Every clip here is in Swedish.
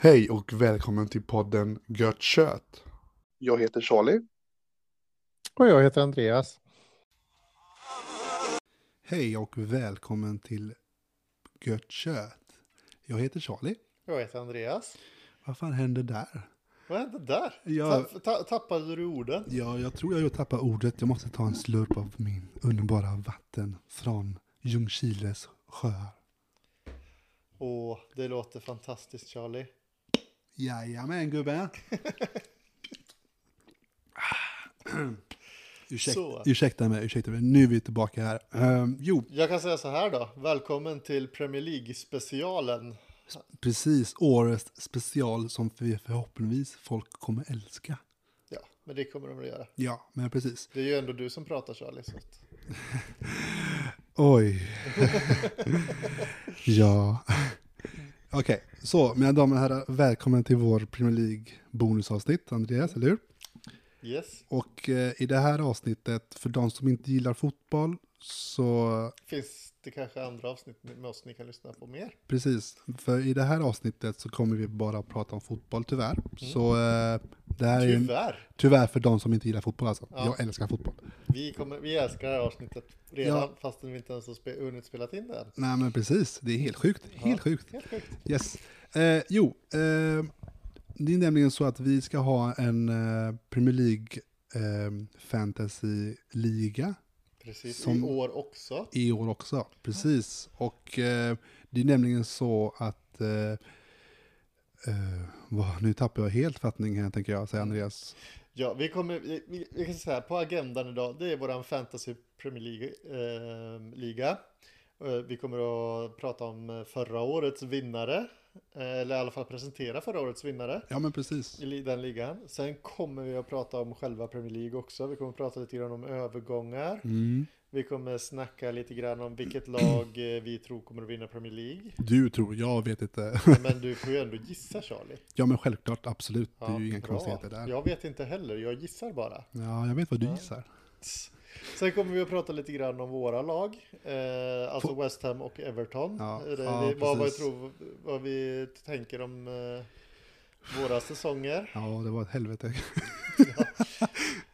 Hej och välkommen till podden Gött Kött. Jag heter Charlie. Och jag heter Andreas. Hej och välkommen till Gött Kött. Jag heter Charlie. Jag heter Andreas. Vad fan hände där? Vad hände där? Ja. Ta, ta, tappade du orden? Ja, jag tror jag tappade ordet. Jag måste ta en slurp av min underbara vatten från Ljungskiles sjöar. Åh, det låter fantastiskt Charlie. Jajamän gubben. Ursäkta, Så. ursäkta mig, ursäkta mig. Nu är vi tillbaka här. Ehm, jo, Jag kan säga så här då. Välkommen till Premier League-specialen. Precis årets special som vi förhoppningsvis folk kommer älska. Ja, men det kommer de att göra. Ja, men precis. Det är ju ändå du som pratar Charlie. Så att... Oj. ja. Okej, så mina damer och herrar, välkommen till vår Premier League bonusavsnitt, Andreas, eller hur? Yes. Och eh, i det här avsnittet, för de som inte gillar fotboll, så Finns det kanske andra avsnitt med oss ni kan lyssna på mer? precis, för i det här avsnittet så kommer vi bara prata om fotboll, tyvärr. Så eh, det här är Tyvärr. tyvärr för de som inte gillar fotboll alltså. Ja. Jag älskar fotboll. Vi, kommer, vi älskar det här avsnittet redan Ja. fastän vi inte ens har spe, hunnit spela in det än. Nej men precis, det är helt sjukt. Helt Ja. sjukt. Helt sjukt. Yes. Eh, jo, eh, det är nämligen så att vi ska ha en eh, Premier League eh, fantasy-liga Precis, Som- i år också. i år också. Precis. Och eh, det är nämligen så att eh, eh, nu tappar jag helt fattning här tänker jag, säger Andreas. Ja, vi kommer, vi, vi, kan säga på agendan idag, det är våran Fantasy Premier League, eh. Eh, vi kommer att prata om eh, förra årets vinnare, eller i alla fall presentera förra årets vinnare Ja men precis. i den ligan. Sen kommer vi att prata om själva Premier League också. Vi kommer att prata lite grann om övergångar. Mm. Vi kommer snacka lite grann om vilket lag eh, vi tror kommer att vinna Premier League. Du tror, jag vet inte. Men du får ju ändå gissa Charlie. ja men självklart, absolut. det är Ja, ju inga bra. konstigheter där. Jag vet inte heller, jag gissar bara. Ja, jag vet vad du Ja. gissar. Sen kommer vi att prata lite grann om våra lag. Eh, alltså West Ham och Everton. Ja, Eh, det, ja, vi, vad, vad, tror, vad vi tänker om eh, våra säsonger. Ja, det var ett helvete.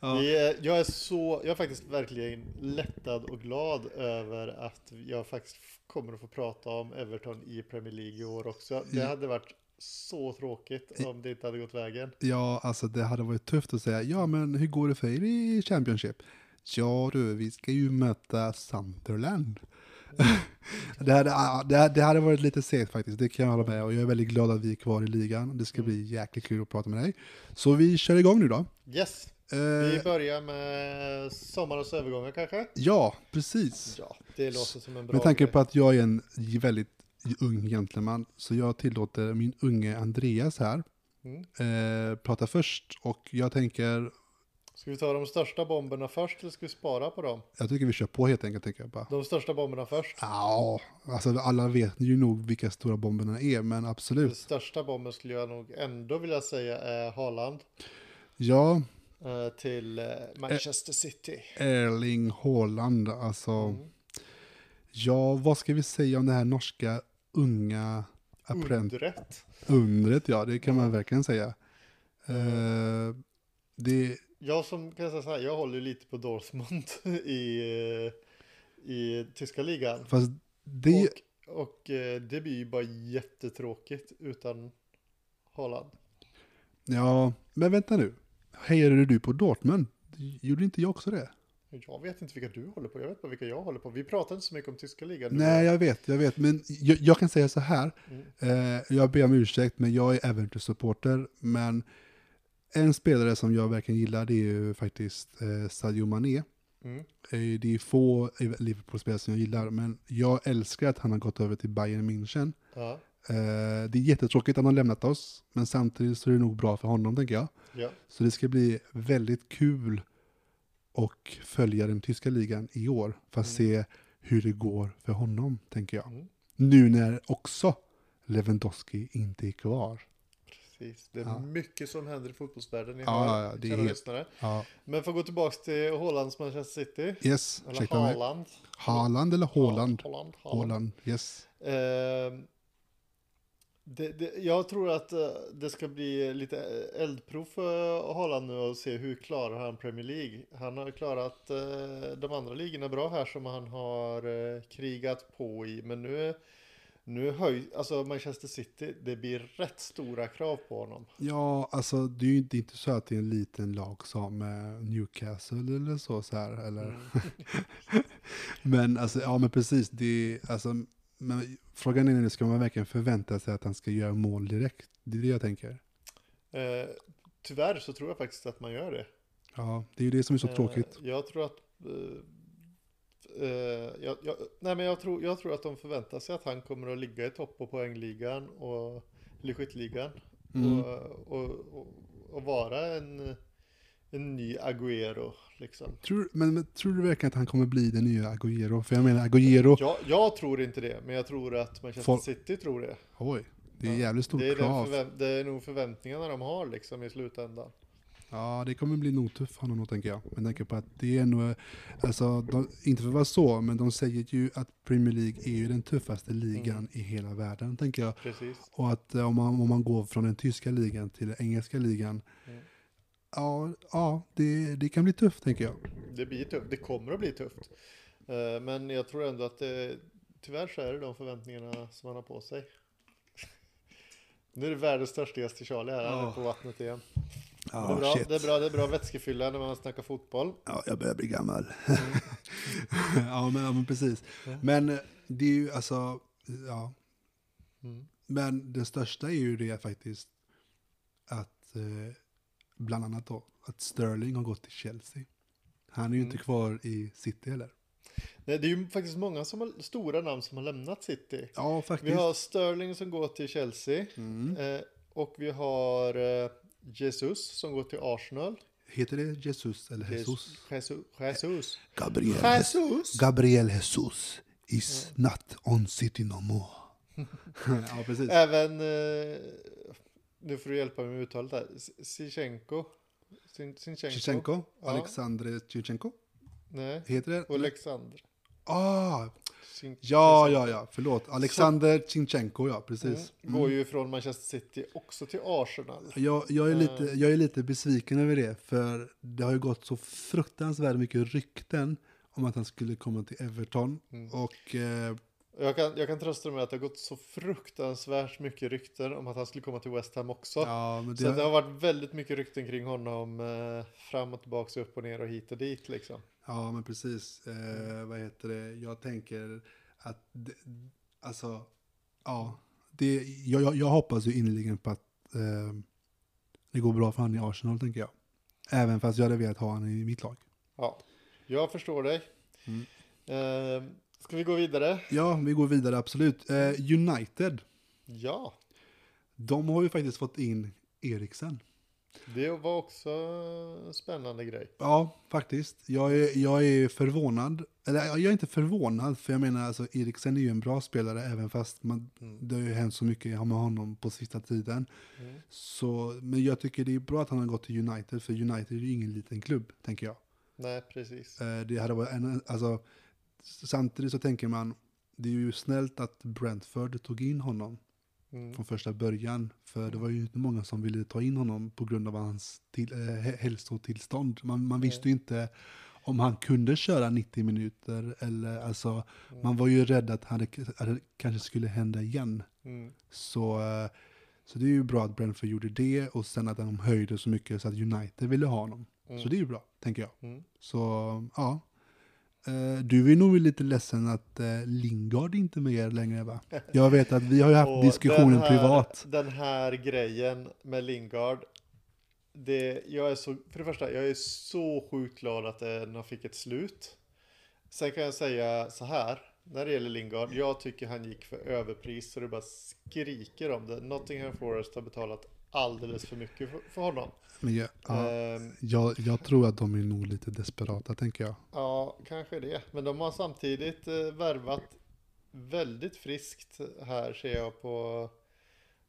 Ja. Vi jag är så, jag är faktiskt verkligen lättad och glad över att jag faktiskt kommer att få prata om Everton i Premier League i år också. Det hade varit så tråkigt om det inte hade gått vägen. Ja, alltså det hade varit tufft att säga, ja men hur går det för er i Championship? Ja du, vi ska ju möta Sunderland. det, hade, ja, det, hade- det hade varit lite segt faktiskt, det kan jag hålla med och jag är väldigt glad att vi är kvar i ligan. Det ska bli jäkligt kul att prata med dig. Så vi kör igång nu då. Yes, Eh, vi börjar med sommarens övergångar kanske? ja, precis. Ja, det låter som en bra Med tanke på att jag är en väldigt ung gentleman så jag tillåter min unge Andreas här Mm. eh, prata först och jag tänker, Ska vi ta de största bomberna först eller ska vi spara på dem? jag tycker vi kör på helt enkelt tänker jag bara. De största bomberna först. Ja, alltså alla vet ju nog vilka stora bomberna är, men Den absolut. största bomben skulle jag nog ändå vilja säga är Haaland Ja, eh, till eh, Manchester City. Erling Haaland, alltså. Mm. Ja, vad ska vi säga om det här norska unga Undret. undret? Ja, det kan man verkligen säga. Eh, det, Jag som kan säga så här, jag håller lite på Dortmund i, eh, i tyska ligan. fast det, Och, och eh, det blir ju bara jättetråkigt utan Haaland. ja, men vänta nu. Hejade du på Dortmund? Gjorde inte jag också det? Jag vet inte vilka du håller på, jag vet bara vilka jag håller på. Vi pratar inte så mycket om tyska ligan. Nej, jag vet, jag vet. Men jag, jag kan säga så här. Mm. Eh, jag ber om ursäkt, men jag är Everton-supporter. Men en spelare som jag verkligen gillar, det är ju faktiskt eh, Sadio Mané. Mm. Eh, det är få Liverpool-spelare som jag gillar, men jag älskar att han har gått över till Bayern München. Ja, Eh, det är jättetråkigt att han har lämnat oss, men samtidigt så är det nog bra för honom, tänker jag. ja. Så det ska bli väldigt kul att följa den tyska ligan i år, för att se hur det går för honom, tänker jag. Mm. Nu när också Lewandowski inte är kvar. Precis. Det är Ja. mycket som händer i fotbollsvärlden. Ni Ja, ja, det är helt- lyssnare. Ja, Men för att gå tillbaka till Hollands Manchester City. yes, Eller. Haaland. Haaland eller Haaland. Haaland. Haaland, yes. Ehm, det, det, jag tror att eh, det ska bli lite eldprov för Haaland nu och se hur klarar han Premier League. Han har klarat eh, de andra ligorna bra här som han har eh, krigat på i. Men nu, nu höj, alltså Manchester City, det blir rätt stora krav på honom. Ja, alltså det är ju inte, inte så att det är en liten lag som eh, Newcastle eller så, så här, eller. Mm. men alltså, ja men precis, det är, alltså, men frågan är nu, ska man verkligen förvänta sig att han ska göra mål direkt? Det är det jag tänker. Eh, tyvärr så tror jag faktiskt att man gör det. Ja, det är ju det som är så Eh, tråkigt. Jag tror att eh, eh, jag, jag, nej men jag tror, jag tror att de förväntar sig att han kommer att ligga i topp på poängligan och eller skytteligan Mm. och, och, och, och vara en, en ny Agüero liksom. Tror, men, men tror du verkligen att han kommer bli den nya Agüero? För jag menar, Agüero, Jag, jag tror inte det, men jag tror att Manchester Folk- City tror det. oj, det är Ja, jävligt stort Det är, krav. det är nog förväntningarna de har liksom i slutändan. Ja, det kommer bli nog tufft för honom tänker jag. Men tänker på att det är nog, alltså, de, inte för att vara så, men de säger ju att Premier League är ju den tuffaste ligan Mm. i hela världen, tänker jag. Precis. Och att eh, om man, om man går från den tyska ligan till den engelska ligan, Mm. ja, ja det, det kan bli tufft, tänker jag. Det blir tufft, det kommer att bli tufft. Eh, Men jag tror ändå att det, tyvärr så är det de förväntningarna som man har på sig. Nu är det världens törstigaste Charlie här, han är Ja. på vattnet igen. Ja, det, är bra, shit. det är bra, det är bra vätskefylla när man snackar fotboll. Ja, jag börjar bli gammal. Mm. ja, men, ja, men precis. Ja. Men eh, det är ju alltså, ja. Mm. Men det största är ju det faktiskt att, eh, bland annat då, att Sterling har gått till Chelsea. Han är ju inte Mm. kvar i City heller. Nej, det är ju faktiskt många som har, stora namn som har lämnat City. Ja, Vi faktiskt. har Sterling som går till Chelsea. Mm. Eh, och vi har eh, Jesus som går till Arsenal. Heter det Jesus eller Jesus? Jesus. Jesus. Gabriel, Jesus. Gabriel Jesus is not on City no more. ja, precis. Även, eh, nu får du hjälpa mig med uttalet här, Sichenko. Sin- Sinchenko. Chichenko, Ja. Alexander Chichenko, Nej, heter det? Alexander. Ah, ja, ja, ja, förlåt. Alexander Chinchenko, ja, precis. Mm. Går ju från Manchester City också till Arsenal. Jag, jag, är lite, Eh. jag är lite besviken över det, för det har ju gått så fruktansvärt mycket rykten om att han skulle komma till Everton. Mm. Och eh, Jag kan, jag kan trösta dig med att det har gått så fruktansvärt mycket rykten om att han skulle komma till West Ham också. ja, men Så det det, har varit väldigt mycket rykten kring honom eh, fram och tillbaka, upp och ner och hit och dit liksom. ja, men precis. Eh, vad heter det? Jag tänker att, det, alltså, ja, det, jag, jag, jag hoppas ju innerligen på att eh, det går bra för han i Arsenal, tänker jag. Även fast jag hade velat ha han i mitt lag. Ja, jag förstår dig. Mm. Eh, ska vi gå vidare? Ja, vi går vidare, absolut. Eh, United, Ja, de har ju faktiskt fått in Eriksen. det var också en spännande grej. Ja, faktiskt. Jag är, jag är förvånad. Eller jag är inte förvånad, för jag menar alltså Eriksen är ju en bra spelare, även fast man, Mm. det har ju hänt så mycket med honom på sista tiden. Mm. Så, men jag tycker det är bra att han har gått till United, för United är ju ingen liten klubb, tänker jag. Nej, precis. Eh, Det hade varit en, alltså, samtidigt så tänker man, det är ju snällt att Brentford tog in honom Mm. från första början. För det var ju inte många som ville ta in honom på grund av hans till, hä- hälsotillstånd. Man, man visste ju inte om han kunde köra 90 minuter eller alltså, man var ju rädd att, han, att det kanske skulle hända igen. Mm. Så, eh, så det är ju bra att Brentford gjorde det och sen att de höjde så mycket så att United ville ha honom. Mm. Så det är ju bra, tänker jag. Mm. Så ja. Eh, Du är nog lite ledsen att eh, Lingard inte är med er längre va? Jag vet att vi har ju haft Och diskussionen den här, privat. Den här grejen med Lingard. Det, jag är så, för det första, jag är så sjukt glad att den fick ett slut. Sen kan jag säga så här. När det gäller Lingard, jag tycker han gick för överpris så det bara skriker om det. Nottingham Forest har betalat alldeles för mycket för, för honom. Men jag, ja, Ehm, jag, jag tror att de är nog lite desperata tänker jag. Ja, kanske det. Men de har samtidigt eh, värvat väldigt friskt här ser jag på,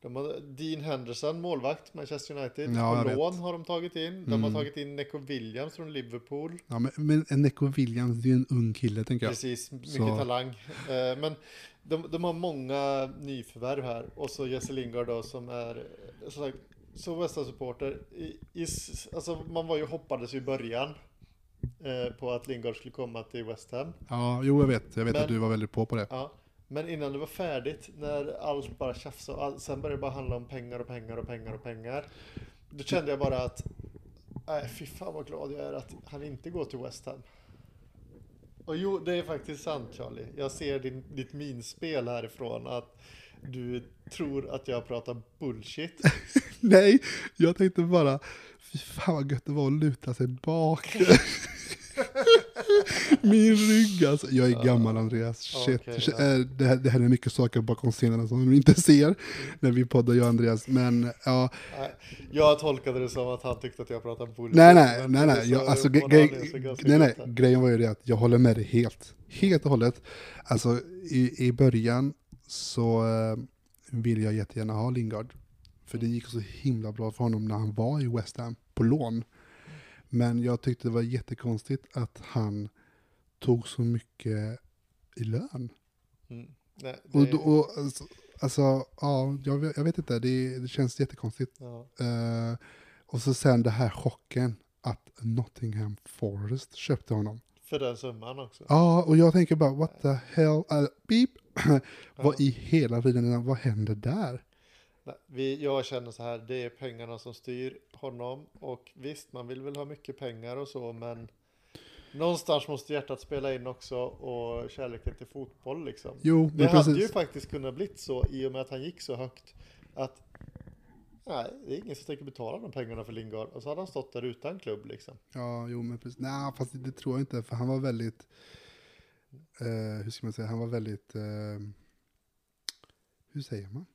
De har Dean Henderson, målvakt, Manchester United. Ja, på vet. lån har de tagit in. De Mm. har tagit in Neco Williams från Liverpool. Ja, men, men en Neco Williams, det är ju en ung kille tänker jag. Precis, mycket Så- talang. Eh, Men de, de har många nyförvärv här. Och så Jesse Lingard då som är som sagt, så West Ham-supporter. I, i, s- alltså man var ju hoppades i början eh, på att Lingard skulle komma till West Ham. Ja, jo jag vet. Jag vet Men- att du var väldigt på på det. Ja. Men innan det var färdigt, när allt bara tjafsade all, sen började det bara handla om pengar och pengar och pengar och pengar. Då kände jag bara att, nej fy fan vad glad jag är att han inte går till West Ham. Och jo, det är faktiskt sant Charlie. Jag ser din, ditt minspel härifrån att du tror att jag pratar bullshit. Nej, jag tänkte bara, fy fan vad gött det var att luta sig bak. Min rygg alltså. Jag är gammal Andreas. Shit. Shit, ja. eh, det, här, det här är mycket saker bakom scenerna som du inte ser när vi poddar jag och Andreas. Men ja, jag tolkade det som att han tyckte att jag pratade bullshit. nej nej, nej nej. Jag, alltså, grej, nej, nej. Grejen var ju det att jag håller med dig helt. Helt och hållet. Alltså i, i början så eh, ville jag jättegärna ha Lingard. För det gick så himla bra för honom när han var i West Ham på lån. Men jag tyckte det var jättekonstigt att han tog så mycket i lön. Mm. Nej, Och, det, då- och, alltså, alltså, ja, jag, vet- jag vet inte, det, det känns jättekonstigt. ja. Eh, och så sen det här chocken att Nottingham Forest köpte honom. För den summan också. Ja, och jag tänker bara, what the hell, uh, beep. Vad i hela tiden, vad händer där? Vi, jag känner så här, det är pengarna som styr honom och visst, man vill väl ha mycket pengar och så, men någonstans måste hjärtat spela in också och kärleken till fotboll liksom. Jo, Det hade precis. ju faktiskt kunnat blivit så i och med att han gick så högt att nej, det är ingen som tänker betala de pengarna för Lingard och så hade han stått där utan klubb liksom. Ja, jo, men precis. Nej, fast det tror jag inte, för han var väldigt, eh, hur ska man säga, han var väldigt, eh, hur säger man?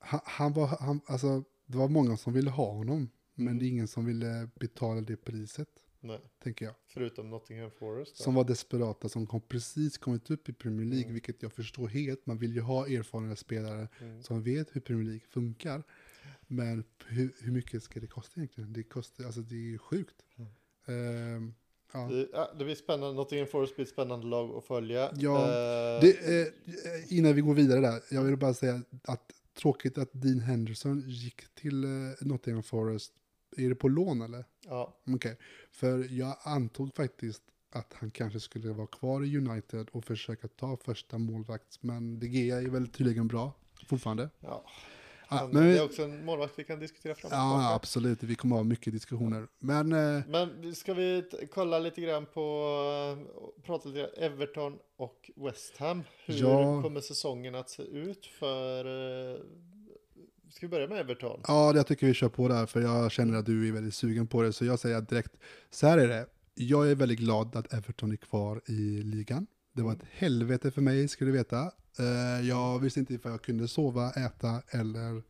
Han, han var, han, alltså, det var många som ville ha honom, men Mm. det är ingen som ville betala det priset, Nej, tänker jag. förutom Nottingham Forest. då. Som var desperata, som kom precis kommit upp i Premier League, Mm. vilket jag förstår helt. Man vill ju ha erfarna spelare Mm. som vet hur Premier League funkar. Men hur, hur mycket ska det kosta egentligen? Det kostar, alltså det är ju sjukt. Mm. Ehm, ja. Det, det blir spännande, Nottingham Forest blir ett spännande lag att följa. Ja, Eh, Det, eh, innan vi går vidare där, jag vill bara säga att tråkigt att Dean Henderson gick till eh, Nottingham Forest. Är det på lån eller? ja, Okej, för jag antog faktiskt att han kanske skulle vara kvar i United och försöka ta första målvakt. Men De Gea är väl tydligen bra fortfarande. ja. Ja, men, det är också en målvakt vi kan diskutera fram och ja, absolut. Vi kommer ha mycket diskussioner. Men eh, Men ska vi kolla lite grann på, eh, prata lite grann Everton och West Ham. Hur Ja. kommer säsongen att se ut för, eh, ska vi börja med Everton? ja, jag tycker vi kör på där, för jag känner att du är väldigt sugen på det. Så jag säger direkt, så här är det. Jag är väldigt glad att Everton är kvar i ligan. Det var ett helvete för mig, ska du veta. Eh, jag visste inte ifall jag kunde sova, äta eller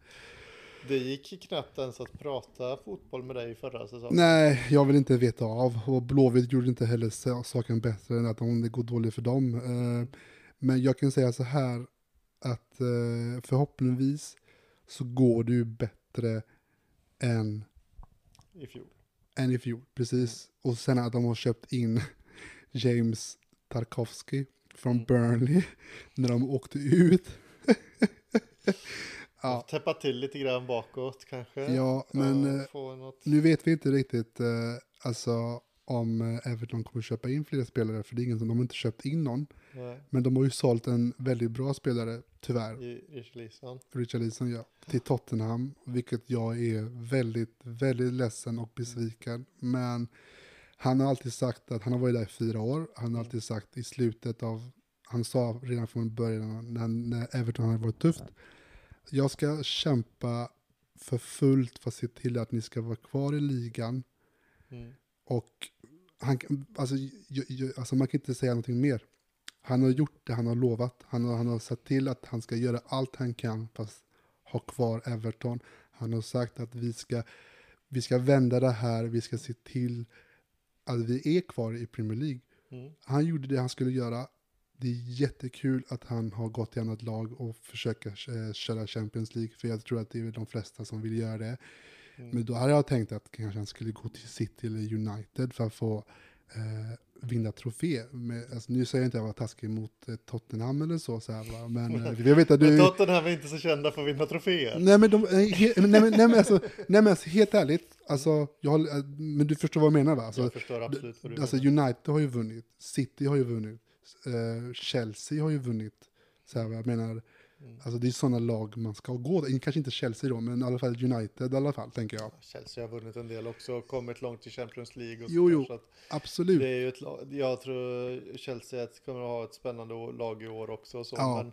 Det gick knappt ens att prata fotboll med dig förra säsongen. Nej, jag vill inte veta av. Och Blåvitt gjorde inte heller sa- saken bättre än att om det går dåligt för dem. Eh, Men jag kan säga så här att eh, förhoppningsvis så går det ju bättre än, I fjol. än i fjol. Precis. Och sen att de har köpt in James Tarkovsky från Mm. Burnley när de åkte ut. ja, Täppa till lite grann bakåt kanske. ja, men... Ja, eh. Nu vet vi inte riktigt eh, alltså, om eh, Everton kommer köpa in fler spelare, för det är ingen som, de har inte köpt in någon. Nej, Men de har ju sålt en väldigt bra spelare, tyvärr, Richarlison. Richarlison ja, till Tottenham, vilket jag är väldigt, väldigt ledsen och besviken. Men han har alltid sagt att han har varit där i fyra år, han har alltid sagt i slutet av, han sa redan från början när, när Everton hade varit tufft, jag ska kämpa för fullt för att se till att ni ska vara kvar i ligan Mm. och han, alltså, ju, ju, alltså man kan inte säga någonting mer. Han har gjort det han har lovat. Han har, han har sett till att han ska göra allt han kan för att ha kvar Everton. Han har sagt att vi ska, vi ska vända det här, vi ska se till att vi är kvar i Premier League. Mm. Han gjorde det han skulle göra. det är jättekul att han har gått i annat lag och försöker eh, köra Champions League, för jag tror att det är de flesta som vill göra det. Mm. Men då hade jag tänkt att kanske han skulle gå till City eller United för att få eh, vinna trofé. Med, alltså, nu säger jag inte att jag var taskig mot eh, Tottenham eller så, så här, men eh, jag vet att Men du... Tottenham är inte så kända för att vinna troféer. Nej men, de, eh, he, nej, men, nej, men, alltså, nej men alltså, helt ärligt, alltså, jag, men du förstår vad jag menar va? Alltså, jag förstår absolut vad du alltså menar. United har ju vunnit, City har ju vunnit, eh, Chelsea har ju vunnit. Så här, jag menar, Mm. alltså det är sådana lag man ska gå, kanske inte Chelsea då, men i alla fall United i alla fall, tänker jag. Chelsea har vunnit en del också och kommit långt i Champions League. Och Jo, jo. Absolut. det är ju ett jag tror Chelsea kommer att ha ett spännande lag i år också. Och så, Ja. men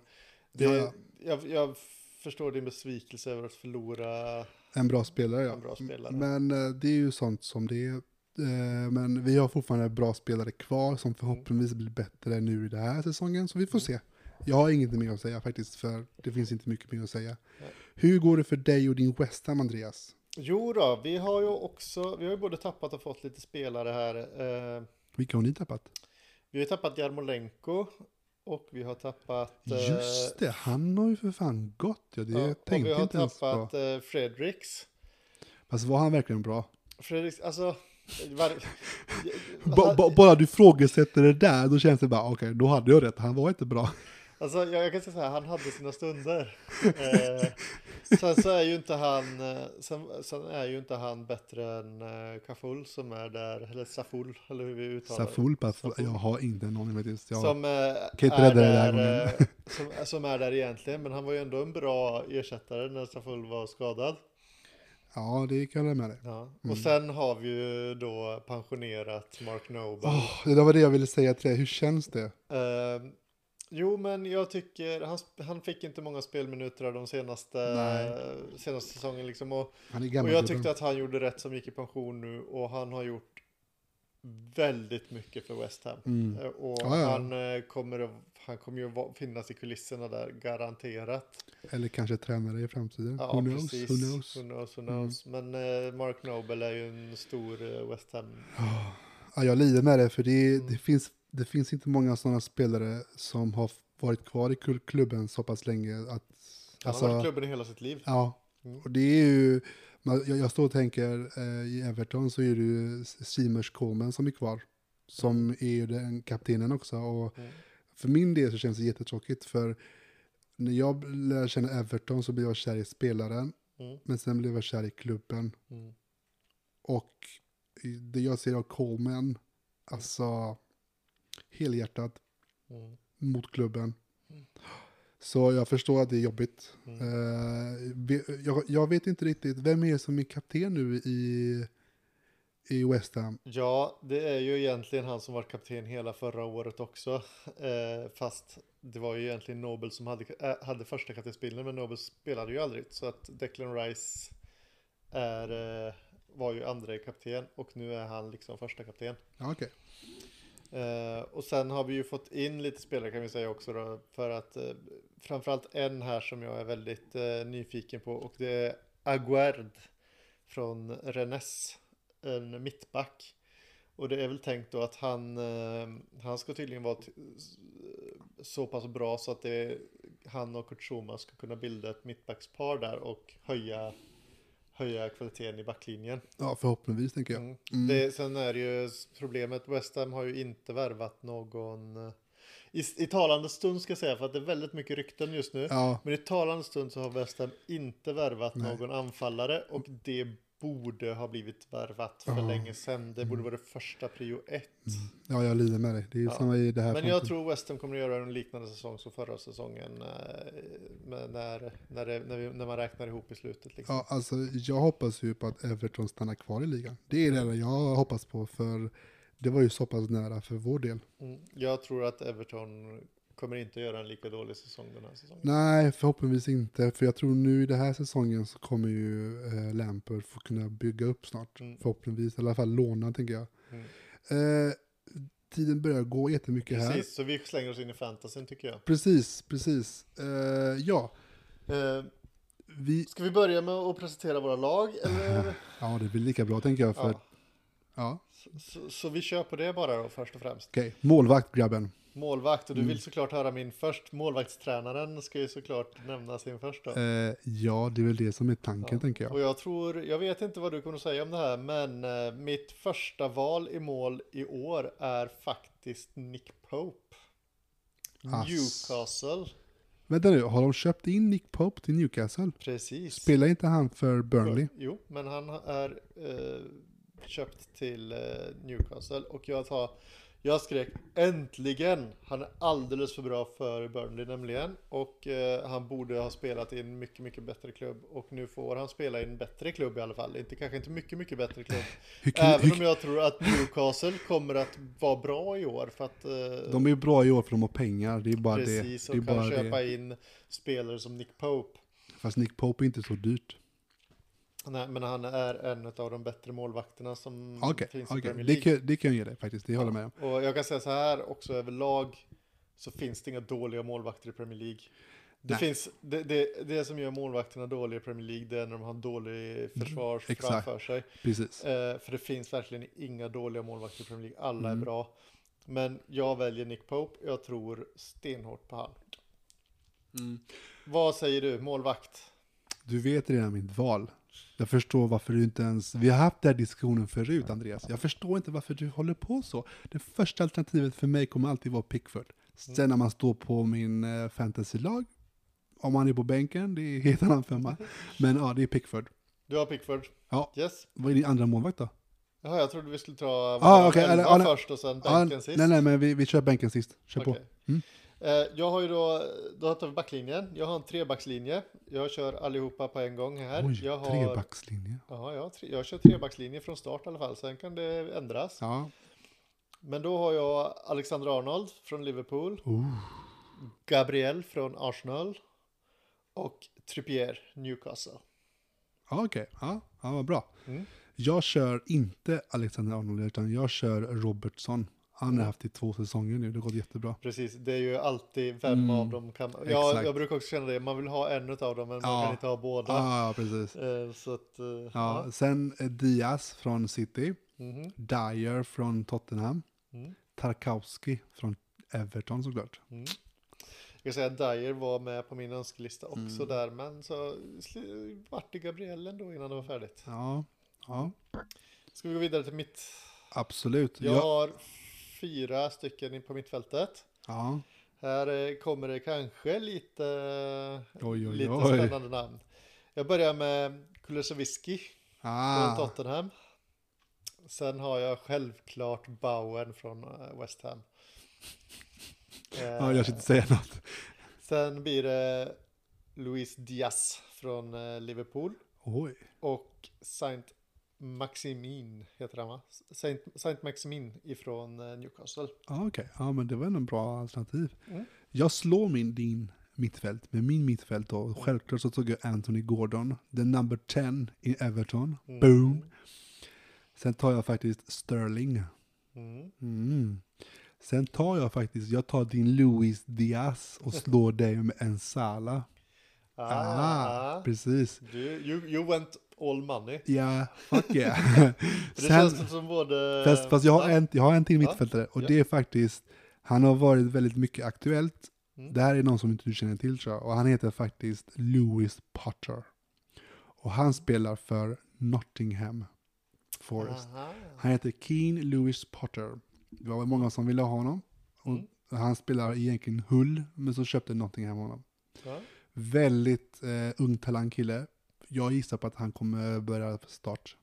det, Ja, ja. Jag, jag förstår din besvikelse över att förlora. En bra spelare ja. En bra spelare. Men eh, det är ju sånt som det är. Eh, Men vi har fortfarande bra spelare kvar som förhoppningsvis blir bättre nu i den här säsongen, så vi får se. Jag har inget mer att säga faktiskt, för det finns inte mycket mer att säga. Nej. Hur går det för dig och din West Ham, Andreas? Jo då, vi har ju också, vi har ju både tappat och fått lite spelare här. Eh, Vilka har ni tappat? vi har tappat Jarmolenko och vi har tappat... eh, Just det, han har ju för fan gått. Ja, det ja, vi tänkte jag har inte ens tappat på. eh, Fredericks. Fast var han verkligen bra? Fredericks, alltså... Var, Ba- ba- bara du frågesätter det där, då känns det bara, okej, då hade jag rätt. Han var inte bra. Alltså jag, jag kan säga så här, han hade sina stunder. Eh, sen så är ju inte han, eh, sen, sen är ju inte han bättre än eh, Kaful som är där, eller Saful, eller hur vi uttalar det. Saful, pass, Saful. jag har inte aning faktiskt. Jag, Som, eh, Kan inte är rädda det där som, som är där egentligen, men han var ju ändå en bra ersättare när Saful var skadad. Ja, det kan jag med dig. Ja. Mm. Och sen har vi ju då pensionerat Mark Noble. Åh, det var det jag ville säga till dig. Hur känns det? Eh, jo, men jag tycker han, han fick inte många spelminuter de senaste, Nej. senaste säsongen. Liksom, och, och jag tyckte att han gjorde rätt som gick i pension nu och han har gjort väldigt mycket för West Ham. Mm. Eh, Och Ja, ja. Han, eh, kommer han kommer ju finnas i kulisserna där, garanterat. Eller kanske tränare i framtiden. Ja, who, knows? precis. who knows? Who knows, who Mm. knows. Men eh, Mark Noble är ju en stor West Ham. Ja, jag lider med det, för det, Mm. det, finns, det finns inte många sådana spelare som har varit kvar i klubben så pass länge. Att, Han har alltså, varit i klubben i hela sitt liv. ja, Mm. och det är ju... Jag, jag står och tänker, eh, i Everton så är det ju Simers Coleman som är kvar. Som är ju den kaptenen också. Och Mm. för min del så känns det jättetråkigt, för när jag lär känna Everton så blir jag kär i spelaren, Mm. men sen blev jag kär i klubben. Mm. Och det jag ser av Coleman, alltså helhjärtat Mm. mot klubben. Mm. Så jag förstår att det är jobbigt. Ve- jag, jag vet inte riktigt, vem är det som är kapten nu i, i West Ham? Ja, det är ju egentligen han som var kapten hela förra året också. Eh, fast det var ju egentligen Nobel som hade, äh, hade första kaptensbilden, men Nobel spelade ju aldrig. Så att Declan Rice är, var ju andra kapten och nu är han liksom första kapten. Ja, Eh, och sen har vi ju fått in lite spelare kan vi säga också då, för att eh, framförallt en här som jag är väldigt eh, nyfiken på och det är Aguerd från Rennes, en mittback. Och det är väl tänkt då att han, eh, han ska tydligen vara så pass bra så att det, han och Kurt Schuma ska kunna bilda ett mittbackspar där och höja, höja kvaliteten i backlinjen. Ja, förhoppningsvis tänker jag. Mm. Mm. Det, sen är det ju problemet, West Ham har ju inte värvat någon eh, i, i talande stund ska jag säga, för att det är väldigt mycket rykten just nu. Ja, Men i talande stund så har West Ham inte värvat Nej. någon anfallare och det borde ha blivit värvat för Ja. länge sedan. Det borde vara det första prio ett. ja, jag lider med dig. Det är Ja. samma i det här Men jag tror West Ham kommer att göra en liknande säsong som förra säsongen. eh, När, när, det, när, vi, när man räknar ihop i slutet. Liksom. Ja, alltså, jag hoppas ju på att Everton stannar kvar i ligan. Det är det jag hoppas på, för det var ju så pass nära för vår del. Mm. Jag tror att Everton kommer inte göra en lika dålig säsong den här säsongen. Nej, förhoppningsvis inte. För jag tror nu i den här säsongen så kommer ju eh, Lampard få kunna bygga upp snart. Mm. Förhoppningsvis, i alla fall låna tänker jag. Mm. Eh, tiden börjar gå jättemycket här. Precis, så vi slänger oss in i fantasyn tycker jag. Precis, precis. Eh, ja, Eh, vi, ska vi börja med att presentera våra lag? Eller? ja, det blir lika bra tänker jag. För Ja. Ja, Så, så, så vi kör på det bara då först och främst. okej. Målvakt, grabben. Målvakt, och du Mm. vill såklart höra min först. Målvaktstränaren ska ju såklart nämna sin först då. Eh, ja, det är väl det som är tanken, Ja. tänker jag. Och jag tror, jag vet inte vad du kommer att säga om det här, men eh, mitt första val i mål i år är faktiskt Nick Pope. Ass. Newcastle, Vänta nu, har de köpt in Nick Pope till Newcastle? precis. Spelar inte han för Burnley? Jo, men han är eh, köpt till eh, Newcastle och jag tar jag skrek äntligen! Han är alldeles för bra för Burnley nämligen och eh, han borde ha spelat i en mycket, mycket bättre klubb och nu får han spela i en bättre klubb i alla fall. Inte kanske inte mycket, mycket bättre klubb. Kan, Även om jag tror att Newcastle kommer att vara bra i år för att eh, de är bra i år för de har pengar, det är bara precis det. Det är och kan köpa det. in spelare som Nick Pope. Fast Nick Pope är inte så dyrt. Nej, men han är en av de bättre målvakterna som Okej, finns i okej. Premier det, League. kan, det kan jag ge dig faktiskt, det håller jag med om. Och jag kan säga så här också överlag så finns det inga dåliga målvakter i Premier League. Det, Nej. finns, det, det, det som gör målvakterna dåliga i Premier League det är när de har en dålig försvar exakt. framför sig. Precis. Eh, för det finns verkligen inga dåliga målvakter i Premier League. Alla Mm. är bra. Men jag väljer Nick Pope. Jag tror stenhårt på han. Vad säger du? Målvakt? Du vet redan mitt val. Jag förstår varför du inte ens... Vi har haft den här diskussionen förut, Andreas. Jag förstår inte varför du håller på så. Det första alternativet för mig kommer alltid vara Pickford. Sen när man står på min eh, fantasylag, om man är på bänken, det är helt annan femma. Men ja, det är Pickford. Du har Pickford? Ja. Yes. Vad är din andra målvakt då? Jaha, jag trodde vi skulle ta Ah, nej. först och sen bänken sist. nej, nej, men vi, vi kör bänken sist. Kör på. Okej. Mm. Eh, Jag har ju då, då tar vi backlinjen. Jag har en trebackslinje. Jag kör allihopa på en gång här. Oj, jag har, trebackslinje. Ja, jag, jag kör trebackslinje från start i alla fall. Sen kan det ändras. Ja. Men då har jag Alexander Arnold från Liverpool. Oh. Gabriel från Arsenal. Och Trippier, Newcastle. Ja, okej. Ja, ja, vad bra. Mm. Jag kör inte Alexander Arnold, utan jag kör Robertson. Han Mm. har haft i två säsonger nu, det har gått jättebra. Precis, det är ju alltid vem Mm, av dem kan... Ja, jag brukar också känna det. Man vill ha en av dem, men man Ja. kan inte ha båda. Ja, precis. Eh, Så att... eh, Ja, sen eh, Diaz från City, Mhm. Dyer från Tottenham, Mm. Tarkowski från Everton såklart. Mm. Jag ska säga att Dyer var med på min önskelista också Mm. där, men så vart det Gabriel ändå innan det var färdigt. Ja, ja Ska vi gå vidare till mitt? absolut. Jag Ja, har fyra stycken på mittfältet. ja. Här eh, kommer det kanske lite, Oj, oj, lite oj. spännande namn. Jag börjar med Kulusevski från Ah, Tottenham. Sen har jag självklart Bowen från eh, West Ham. ja, jag ska Eh, inte säga något. Sen blir det Luis Diaz från eh, Liverpool. Oj. Och Saint Maximin heter han va? Saint, Saint Maximin ifrån eh, Newcastle. Ja, okej. Ja, men det var ändå en bra alternativ. Mm. Jag slår min, din mittfält med min mittfält då. Självklart så tog jag Anthony Gordon, the number 10 i Everton. Mm. Boom. Sen tar jag faktiskt Sterling. Mm. Mm. Sen tar jag faktiskt, jag tar din Luis Diaz och slår dig med en Sala. Ah, Ah, precis. du, you, you went all money. Ja, fuck yeah. Det Sen, känns som både... fast, fast jag, har en, jag har en till mittfältare och ja. det är faktiskt, han har varit väldigt mycket aktuellt. Mm. Det här är någon som inte du känner till tror jag. Och han heter faktiskt Lewis Potter. Och han spelar för Nottingham Forest. Aha. Han heter Keen Lewis Potter. Det var många som ville ha honom. Och Mm. Han spelar egentligen Hull, men så köpte Nottingham honom. Ja. Väldigt eh, ung talangkille. Jag gissar på att han kommer börja start.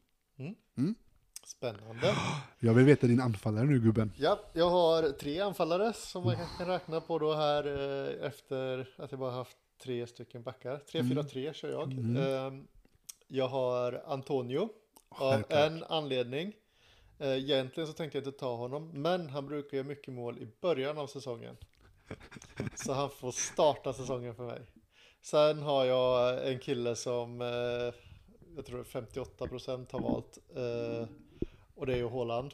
Spännande. Jag vill veta din anfallare nu gubben. Ja, jag har tre anfallare som man kan räkna på då här eh, efter att jag bara haft tre stycken backar. 3-4-3 kör jag. Mm. Ehm, Jag har Antonio av en anledning. Eh, Egentligen så tänkte jag inte ta honom, men han brukar göra mycket mål i början av säsongen. Så han får starta säsongen för mig. Sen har jag en kille som eh, jag tror 58% har valt. eh, Och det är ju Haaland.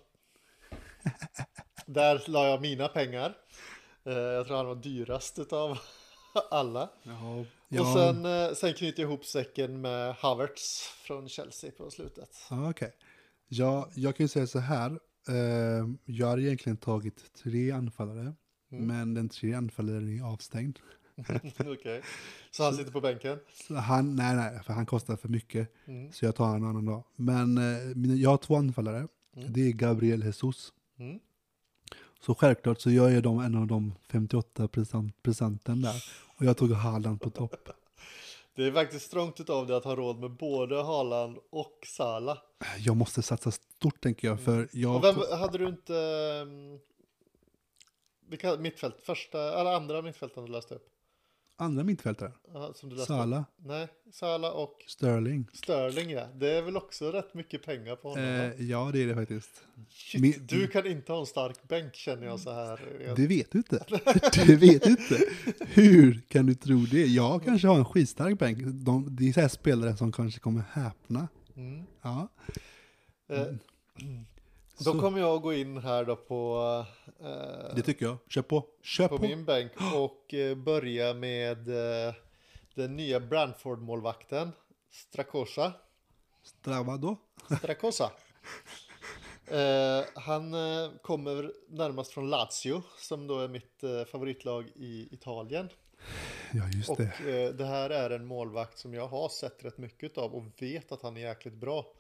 Där la jag mina pengar. Eh, Jag tror han var dyrast utav alla. Ja, Och sen, eh, sen knyter jag ihop säcken med Havertz från Chelsea på slutet. Ja, okej. Ja, jag kan ju säga så här. Eh, jag har egentligen tagit tre anfallare, Mm. men den tredje anfallaren är avstängd. Okej. Så han sitter på bänken? Han, nej, nej, för han kostar för mycket. Mm. Så jag tar en annan dag. Men eh, jag har två anfallare. Mm. Det är Gabriel Jesus. Mm. Så självklart så jag är de en av de 58 procent, procenten där. Och jag tog Haaland på topp. Det är faktiskt strångt av dig att ha råd med både Haaland och Salah. Jag måste satsa stort tänker jag. För jag Och vem tog- hade du inte... Um, vilka mittfält? Första eller andra mittfälten du läste upp? Andra mittfältare. Ja, som du läste upp? Salah, Nej, Salah och Sterling. Sterling ja. Det är väl också rätt mycket pengar på honom? Eh, ja, det är det faktiskt. Shit, min- du kan inte ha en stark bänk känner jag så här. Det vet du inte. Det vet du inte. Hur kan du tro det? Jag kanske har en skitstark bänk. De, det är så här spelare som kanske kommer häpna. Mm. Ja. Eh, då Så, kommer jag att gå in här då på, eh, det tycker jag. Kör på. Kör på på. min bänk och eh, börja med eh, den nya Brantford-målvakten Strakosa. Strava då. Strakosa. Eh, han eh, kommer närmast från Lazio som då är mitt eh, favoritlag i Italien. Ja, just Och det. det här är en målvakt som jag har sett rätt mycket av och vet att han är jäkligt bra.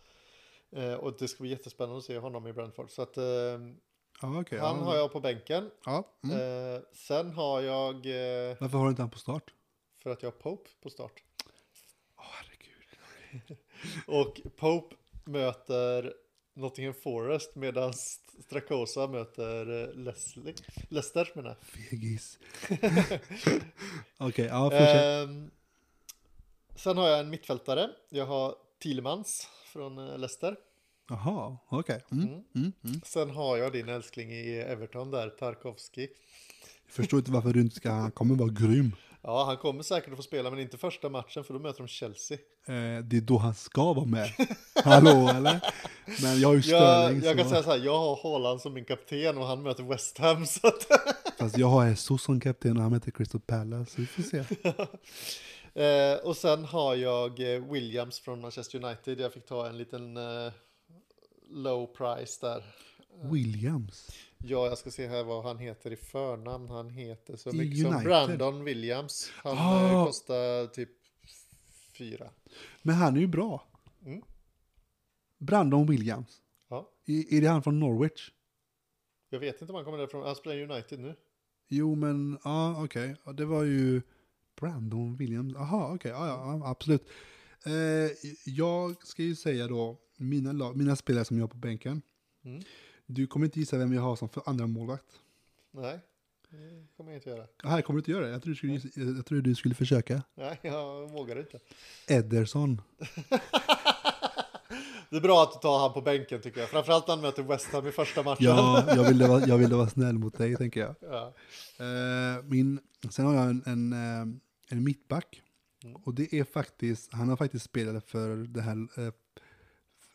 Eh, och det ska bli jättespännande att se honom i Brentford. Så att eh, Ja, okej. han ja. har jag på bänken. Ja. Mm. Eh, sen har jag, eh, Varför har du inte han på start? för att jag har Pope på start. Åh, herregud. Och Pope möter Nottingham Forest medan Strakosa möter eh, Leslie, Leicester menar jag. Fegis. Okej, ja, fortsätt. Ehm, sen har jag en mittfältare. Jag har Thielemans från eh, Leicester. Jaha, okej. Mm. Mm. Mm. Mm. Sen har jag din älskling i Everton där, Tarkovski. Jag förstår inte varför du inte ska, han kommer vara grym. Ja, han kommer säkert att få spela, men inte första matchen för då möter de Chelsea. Eh, det är då han ska vara med. Hallå eller? Men jag har ju Jag, Sterling. jag kan så, säga så här, jag har Haaland som min kapten och han möter West Ham. Så att, Fast jag har Jesus som kapten och han heter Crystal Palace. Så vi får se. eh, och sen har jag eh, Williams från Manchester United. Jag fick ta en liten eh, low price där. Williams. Ja, jag ska se här vad han heter i förnamn. Han heter så mycket som United? Brandon Williams. Han Ah. eh, kostar typ fyra. Men han är ju bra. Mm. Brandon Williams. Ja. I, är det han från Norwich? Jag vet inte om han kommer därifrån. Han spelar United nu. Jo, men ja, okej. Ja, Det var ju Brandon Williams. Aha, okej. Ja, ja, ja, absolut. Eh, jag ska ju säga då, mina, lag, mina spelare som jag har på bänken. Mm. Du kommer inte gissa vem jag har som för andra målvakt. Nej, det kommer jag inte göra. Här kommer du inte göra det. Jag tror du skulle, gissa- jag tror du skulle försöka. Nej, jag vågar inte. Ederson. Det är bra att du tar han på bänken tycker jag. Framförallt när han möter West Ham i första matchen. Ja, jag ville, vara, jag ville vara snäll mot dig, tänker jag. Ja. Eh, min, sen har jag en, en, eh, en mittback. Mm. Och det är faktiskt, han har faktiskt spelat för det här, eh,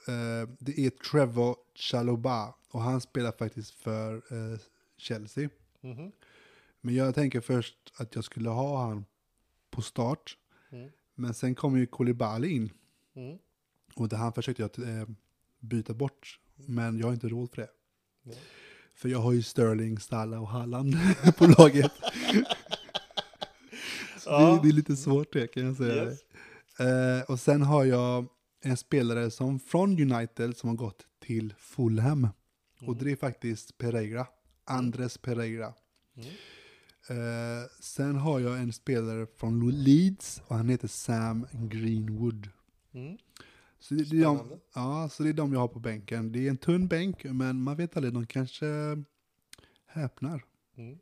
eh, det är Trevor Chalobah. Och han spelar faktiskt för eh, Chelsea. Mhm. Men jag tänker först att jag skulle ha han på start. Mm. Men sen kom ju Koulibaly in. Mm. Och det han försökte jag eh, byta bort. Men jag har inte råd för det. För jag har ju Sterling, Salah och Haaland på laget. Ja. det, är lite svårt det kan jag säga. Yes. Eh, och sen har jag en spelare som från United som har gått till Fulham. Och det är faktiskt Pereira. Andres Pereira. Mm. Eh, sen har jag en spelare från Leeds och han heter Sam Greenwood. Mm. Så det, det, är de, ja, så det är de jag har på bänken. Det är en tunn bänk, men man vet aldrig, de kanske häpnar. Mm.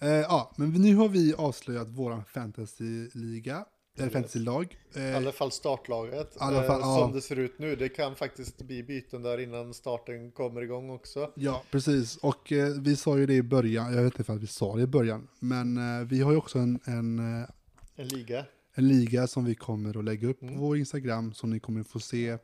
Eh, ja, men nu har vi avslöjat våran fantasyliga, eller Yes. fantasylag. I Eh, alla fall startlaget. Alla fall, eh, ja. Som det ser ut nu. Det kan faktiskt bli byten där innan starten kommer igång också. ja, precis. Och eh, vi sa ju det i början, jag vet inte om vi sa det i början, men eh, vi har ju också en, en, eh, En liga. en liga som vi kommer att lägga upp Mm. på vår Instagram, som ni kommer få se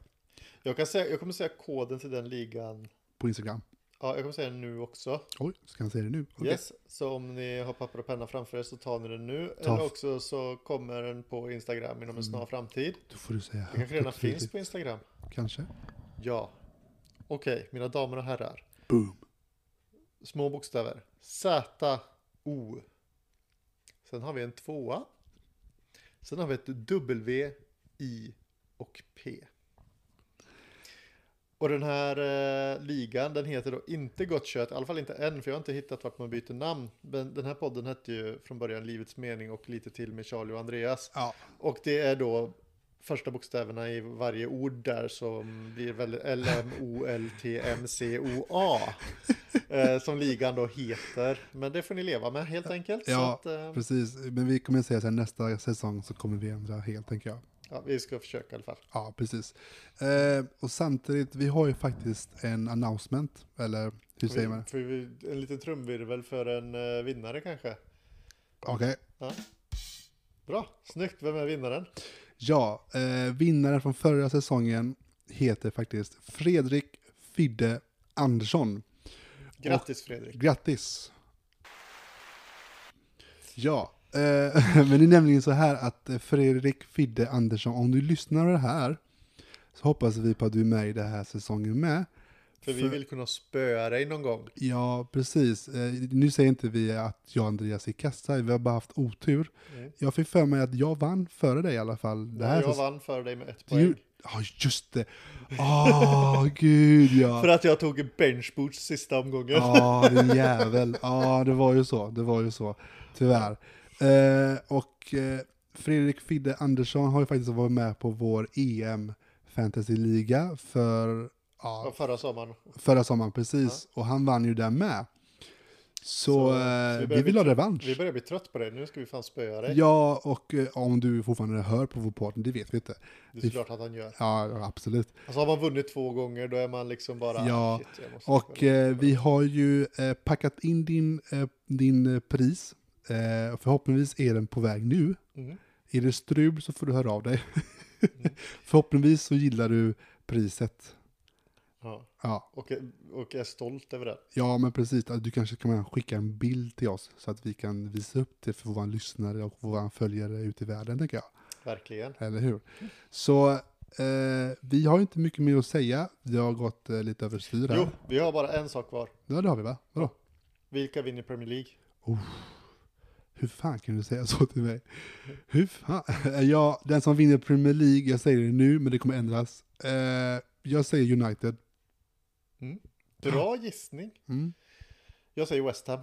Jag, kan säga, jag kommer säga koden till den ligan. på Instagram. Ja, jag kommer säga den nu också. Oj, ska jag säga det nu? Okej. Yes, så om ni har papper och penna framför er så tar ni den nu. Ta- Eller också så kommer den på Instagram inom en snar framtid. Då får du säga Det kanske redan finns på Instagram. Kanske. Ja. Okej, mina damer och herrar. Boom. Små bokstäver. Z, O. Sen har vi en tvåa. Sen har vi ett W, I och P. Och den här eh, ligan, den heter då inte Gott Kött, i alla fall inte än, för jag har inte hittat vart man byter namn. Men den här podden hette ju från början Livets Mening och lite till med Charlie och Andreas. Ja, Och det är då första bokstäverna i varje ord där som blir väldigt L, M, O, L, T, M, C, O, A. Eh, som ligan då heter. Men det får ni leva med helt enkelt. Ja. Att, eh, precis. Men vi kommer säga så här, nästa säsong så kommer vi ändra helt, tänker jag. Ja, vi ska försöka i alla fall. Ja, precis. Eh, och samtidigt, vi har ju faktiskt en announcement, eller hur säger man? Får vi en liten trumvirvel för en eh, vinnare kanske? Okej. Bra, snyggt. Vem är vinnaren? Ja, eh, vinnaren från förra säsongen heter faktiskt Fredrik Fidde Andersson. Grattis Fredrik. Grattis! Ja, men det är nämligen så här att eh, Fredrik Fidde Andersson, om du lyssnar på det här, så hoppas vi på att du är med i den här säsongen med. För vi För- vill kunna spöa dig någon gång. Ja, precis. Eh, nu säger inte vi att jag och Andreas är kassa, vi har bara haft otur. Mm. Jag fick för mig att jag vann före dig i alla fall. Det här jag säs- vann för dig med ett poäng. Ja, just det. Åh, gud ja. För att jag tog benchboots sista omgången. Ja, din jävel. Ja, det var ju så. Det var ju så. Tyvärr. Eh, och eh, Fredrik Fidde Andersson har ju faktiskt varit med på vår EM Fantasy-liga för Ja, ja, förra sommaren. förra sommaren, precis. Och han vann ju där med. Så, Så- eh, vi vi, vill bli ha revansch. Vi börjar bli trött på det. Nu ska vi fan spöa dig. Ja, och eh, om du fortfarande hör på vår podd, det vet vi inte. Det är klart att han gör. Ja, ja, absolut. Alltså har man vunnit två gånger då är man liksom bara... Ja, shit, Och eh, vi har ju eh, packat in din, eh, din pris. Eh, förhoppningsvis är den på väg nu. Mm. Är det strul så får du höra av dig. Mm. förhoppningsvis så gillar du priset. Ja. Ja, Och, och är stolt över det. ja men precis. Du kanske kan skicka en bild till oss så att vi kan visa upp det för våra lyssnare och våra följare ute i världen, tänker jag. Verkligen. Eller hur? Så eh, vi har inte mycket mer att säga. Vi har gått eh, lite överstyr här. Jo, vi har bara en sak kvar. Ja, det har vi va? Vadå? Vilka vinner Premier League? Hur fan kan du säga så till mig? Hur fan? Ja, den som vinner Premier League, jag säger det nu, men det kommer ändras. Eh, jag säger United. Bra gissning. Mm. Jag säger West Ham.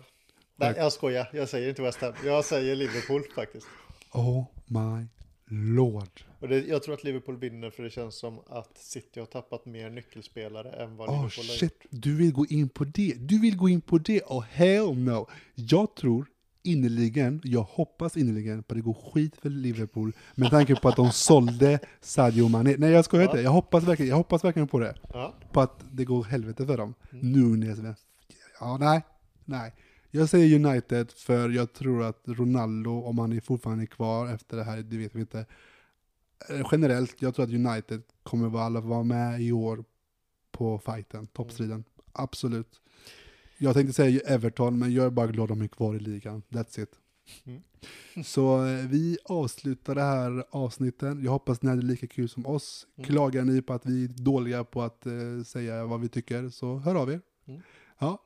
Nej, jag skojar. Jag säger inte West Ham. Jag säger Liverpool faktiskt. Oh my lord. Och det, jag tror att Liverpool vinner för det känns som att City har tappat mer nyckelspelare än vad Oh Liverpool har shit, du vill gå in på det. Du vill gå in på det. Oh hell no. Jag tror innerligen, jag hoppas innerligen på att det går skit för Liverpool med tanke på att de sålde Sadio Mané. Nej jag skojar Ja. inte, jag hoppas, verkligen, jag hoppas verkligen på det. Ja, på att det går helvete för dem. Mm. Nunes, ja nej, nej. Jag säger United för jag tror att Ronaldo, om han är fortfarande kvar efter det här, det vet vi inte. Eh, Generellt, jag tror att United kommer vara, med i år på fighten, toppstriden. Absolut. Jag tänkte säga Everton, men jag är bara glad de är kvar i ligan. That's it. Mm. Så eh, vi avslutar det här avsnitten. Jag hoppas ni hade lika kul som oss. Mm. Klagar ni på att vi är dåliga på att eh, säga vad vi tycker, så hör av er. Mm. Ja,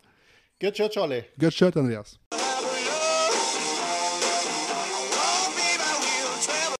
Good shot Charlie! gött kött Andreas.